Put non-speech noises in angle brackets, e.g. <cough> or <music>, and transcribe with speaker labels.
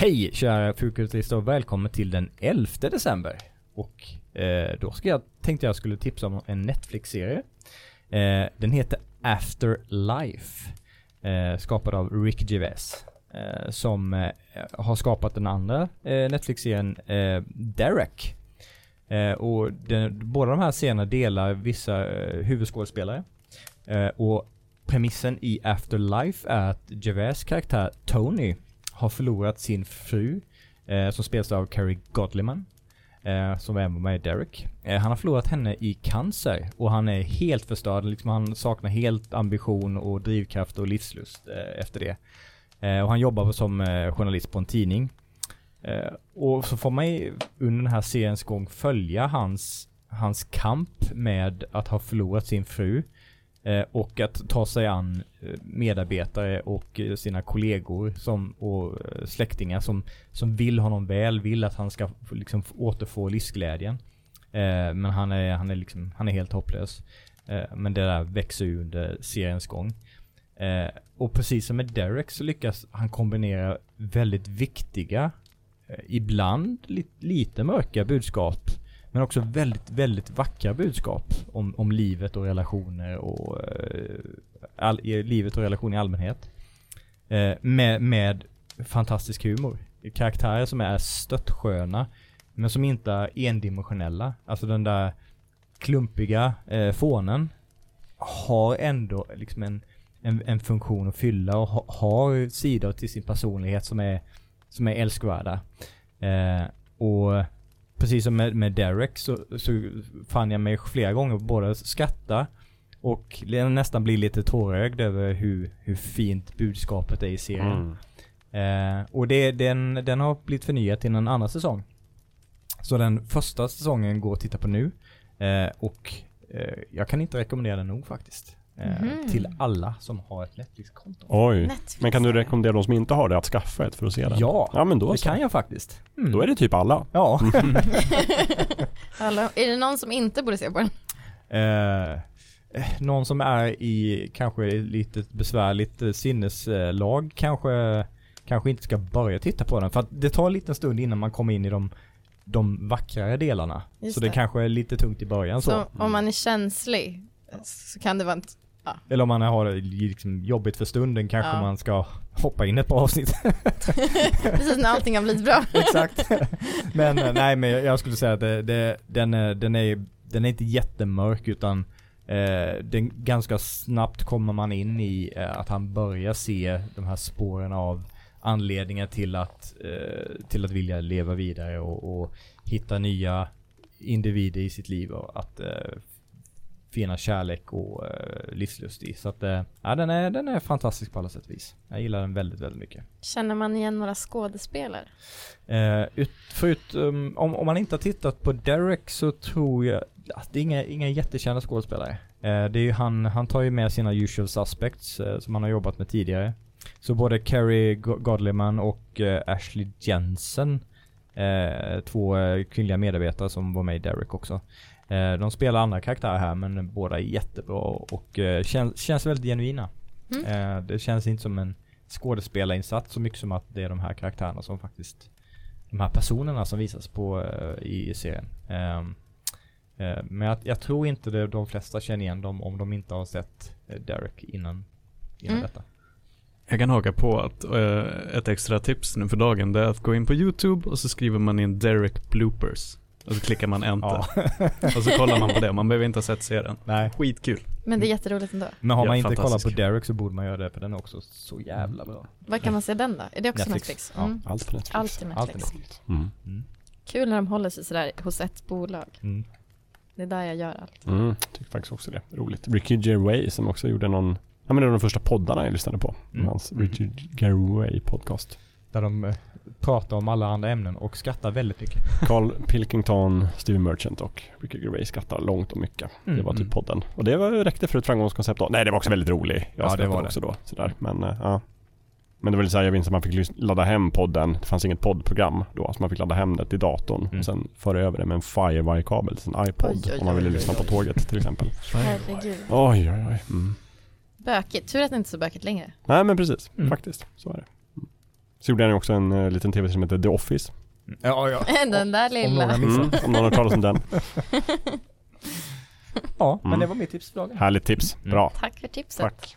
Speaker 1: Hej kära Fukultister och välkommen till den 11 december. Och eh, då ska jag, tänkte jag skulle tipsa om en Netflix-serie. Eh, den heter Afterlife. Eh, skapad av Rick Gervais. Eh, som eh, har skapat den andra eh, Netflix-serien eh, Derek. Eh, och den, båda de här serierna delar vissa eh, huvudskådespelare. Eh, och premissen i Afterlife är att Gervais karaktär Tony har förlorat sin fru eh, som spelas av Carrie Godliman. Eh, som även var med i Derek. Eh, han har förlorat henne i cancer och han är helt förstörd. Liksom han saknar helt ambition och drivkraft och livslust eh, efter det. Eh, och han jobbar som eh, journalist på en tidning. Eh, och så får man ju under den här seriens gång följa hans, hans kamp med att ha förlorat sin fru. Eh, och att ta sig an eh, medarbetare och eh, sina kollegor som, och släktingar som, som vill honom väl, vill att han ska liksom återfå livsglädjen. Men han är, han är liksom, han är helt hopplös. Men det där växer ju under seriens gång. Och precis som med Derek så lyckas han kombinera väldigt viktiga, ibland lite mörka budskap men också väldigt, väldigt vackra budskap om, om livet och relationer och eh, all, livet och relationer i allmänhet. Eh, med, med fantastisk humor. Karaktärer som är stöttsköna. men som inte är endimensionella. Alltså den där klumpiga eh, fånen har ändå liksom en, en, en funktion att fylla och ha, har sidor till sin personlighet som är, som är älskvärda. Eh, och precis som med, med Derek så, så fann jag mig flera gånger både skratta och nästan bli lite tårögd över hur, hur fint budskapet är i serien.
Speaker 2: Mm.
Speaker 1: Eh, och det, den, den har blivit förnyad till en annan säsong. Så den första säsongen går att titta på nu. Eh, och eh, jag kan inte rekommendera den nog faktiskt. Eh,
Speaker 3: Mhm.
Speaker 1: Till alla som har ett Netflix-konto.
Speaker 2: Oj.
Speaker 3: Netflix.
Speaker 2: Men kan du rekommendera de som inte har det att skaffa ett för att se den?
Speaker 1: Ja,
Speaker 2: Ja men då
Speaker 1: det
Speaker 2: så.
Speaker 1: kan jag faktiskt. Mm.
Speaker 2: Då är det typ alla.
Speaker 1: Ja. <laughs> <laughs>
Speaker 3: Hallå, är det någon som inte borde se på den?
Speaker 1: Eh, någon som är i kanske lite besvärligt eh, sinneslag kanske, kanske inte ska börja titta på den. För att det tar en liten stund innan man kommer in i de, de vackrare delarna.
Speaker 3: Just
Speaker 1: så det.
Speaker 3: det.
Speaker 1: kanske är lite tungt i början så.
Speaker 3: Så om man är känslig så kan det vara en...
Speaker 1: Eller om man har det liksom jobbigt för stunden kanske
Speaker 3: Ja.
Speaker 1: man ska hoppa in ett par avsnitt. <laughs>
Speaker 3: Precis när allting har blivit bra. <laughs>
Speaker 1: Exakt. men eh, nej men jag- skulle säga att det, det, den, är, den, är, den är inte jättemörk utan eh, den, ganska snabbt kommer man in i eh, att han börjar se de här spåren av anledningar till att, eh, till att vilja leva vidare och, och hitta nya individer i sitt liv och att eh, finna kärlek och eh, livslust i. Så att, eh, ja den är, den är fantastisk på alla sätt och vis. Jag gillar den väldigt, väldigt mycket.
Speaker 3: Känner man igen några skådespelare?
Speaker 1: Eh, ut, förutom, om, om man inte har tittat på Derek så tror jag att det är inga, inga jättekända skådespelare. Eh, det är ju han, han tar ju med sina usual suspects eh, som han har jobbat med tidigare. Så både Carrie Go- Godliman och eh, Ashley Jensen, eh, två eh, kvinnliga medarbetare som var med i Derek också. Eh, de spelar andra karaktärer här men båda är jättebra och eh, känns, känns väldigt genuina.
Speaker 3: Mm.
Speaker 1: Det känns inte som en skådespelarinsats så mycket som att det är de här karaktärerna som faktiskt de här personerna som visas på eh, i serien. Ehm, eh, men jag, jag tror inte det, de flesta känner igen dem om de inte har sett Derek innan, innan
Speaker 3: Mm.
Speaker 1: detta.
Speaker 4: Jag kan haka på att eh, ett extra tips nu för dagen det är att gå in på YouTube och så skriver man in Derek bloopers. Och så klickar man enter.
Speaker 1: Ja. <laughs>
Speaker 4: Och så kollar man på det, man behöver inte ha sett serien.
Speaker 1: Nej.
Speaker 4: Skitkul.
Speaker 3: Men det är jätteroligt ändå.
Speaker 1: Men har
Speaker 4: Ja,
Speaker 1: man inte kollat på Derek så borde man göra det för den är också så jävla bra.
Speaker 3: Var kan man se den då? Är det också
Speaker 1: Netflix.
Speaker 3: Netflix?
Speaker 1: Ja.
Speaker 3: Mm.
Speaker 2: Allt på Netflix.
Speaker 3: Allt är
Speaker 1: Allt
Speaker 3: Netflix.
Speaker 1: Netflix.
Speaker 2: Mm.
Speaker 1: Mm.
Speaker 3: Kul när de håller sig sådär hos ett bolag.
Speaker 1: Mm.
Speaker 3: Det är där jag gör allt.
Speaker 2: Mm. Tycker faktiskt också det. Roligt. Ricky Gervais som också gjorde någon Ja men det var de första poddarna jag lyssnade på.
Speaker 1: Mm.
Speaker 2: Hans
Speaker 1: Mm.
Speaker 2: Ricky Gervais podcast.
Speaker 1: Där de eh, pratar om alla andra ämnen och skrattar väldigt mycket. <laughs>
Speaker 2: Carl Pilkington, Steve Merchant och Ricky Gervais skrattar långt och mycket.
Speaker 1: Mm,
Speaker 2: Det var typ
Speaker 1: mm.
Speaker 2: podden. Och det var, räckte för ett framgångskoncept då. Nej det var också väldigt rolig. Jag
Speaker 1: Ja, det var det.
Speaker 2: också då. Sådär. Men eh, ja. Men det var lite såhär, jag minns att man fick ladda hem podden. Det fanns inget poddprogram då. Så man fick ladda hem det till datorn.
Speaker 1: Mm.
Speaker 2: Och sen föra över det med en Firewire-kabel till sin iPod.
Speaker 3: Oj, oj,
Speaker 2: om man ville
Speaker 3: oj,
Speaker 2: lyssna
Speaker 3: oj,
Speaker 2: på
Speaker 3: oj.
Speaker 2: tåget till exempel.
Speaker 3: Herregud.
Speaker 2: Oj oj oj. Mm.
Speaker 3: Bökigt. Tur att det inte är så bökigt längre.
Speaker 2: Nej men precis.
Speaker 1: Mm.
Speaker 2: Faktiskt. Så är det. Mm. Så gjorde han ju också en uh, liten tv som heter The Office.
Speaker 1: Ja, ja. <laughs>
Speaker 3: Den där
Speaker 1: Om
Speaker 3: lilla.
Speaker 1: några
Speaker 2: Mm,
Speaker 1: missat.
Speaker 2: om någon har talat om den. <laughs>
Speaker 1: Ja, men
Speaker 2: Mm.
Speaker 1: det var mitt tips för dagen.
Speaker 2: Härligt tips.
Speaker 1: Mm.
Speaker 2: Bra.
Speaker 3: Tack för tipset.
Speaker 2: Tack.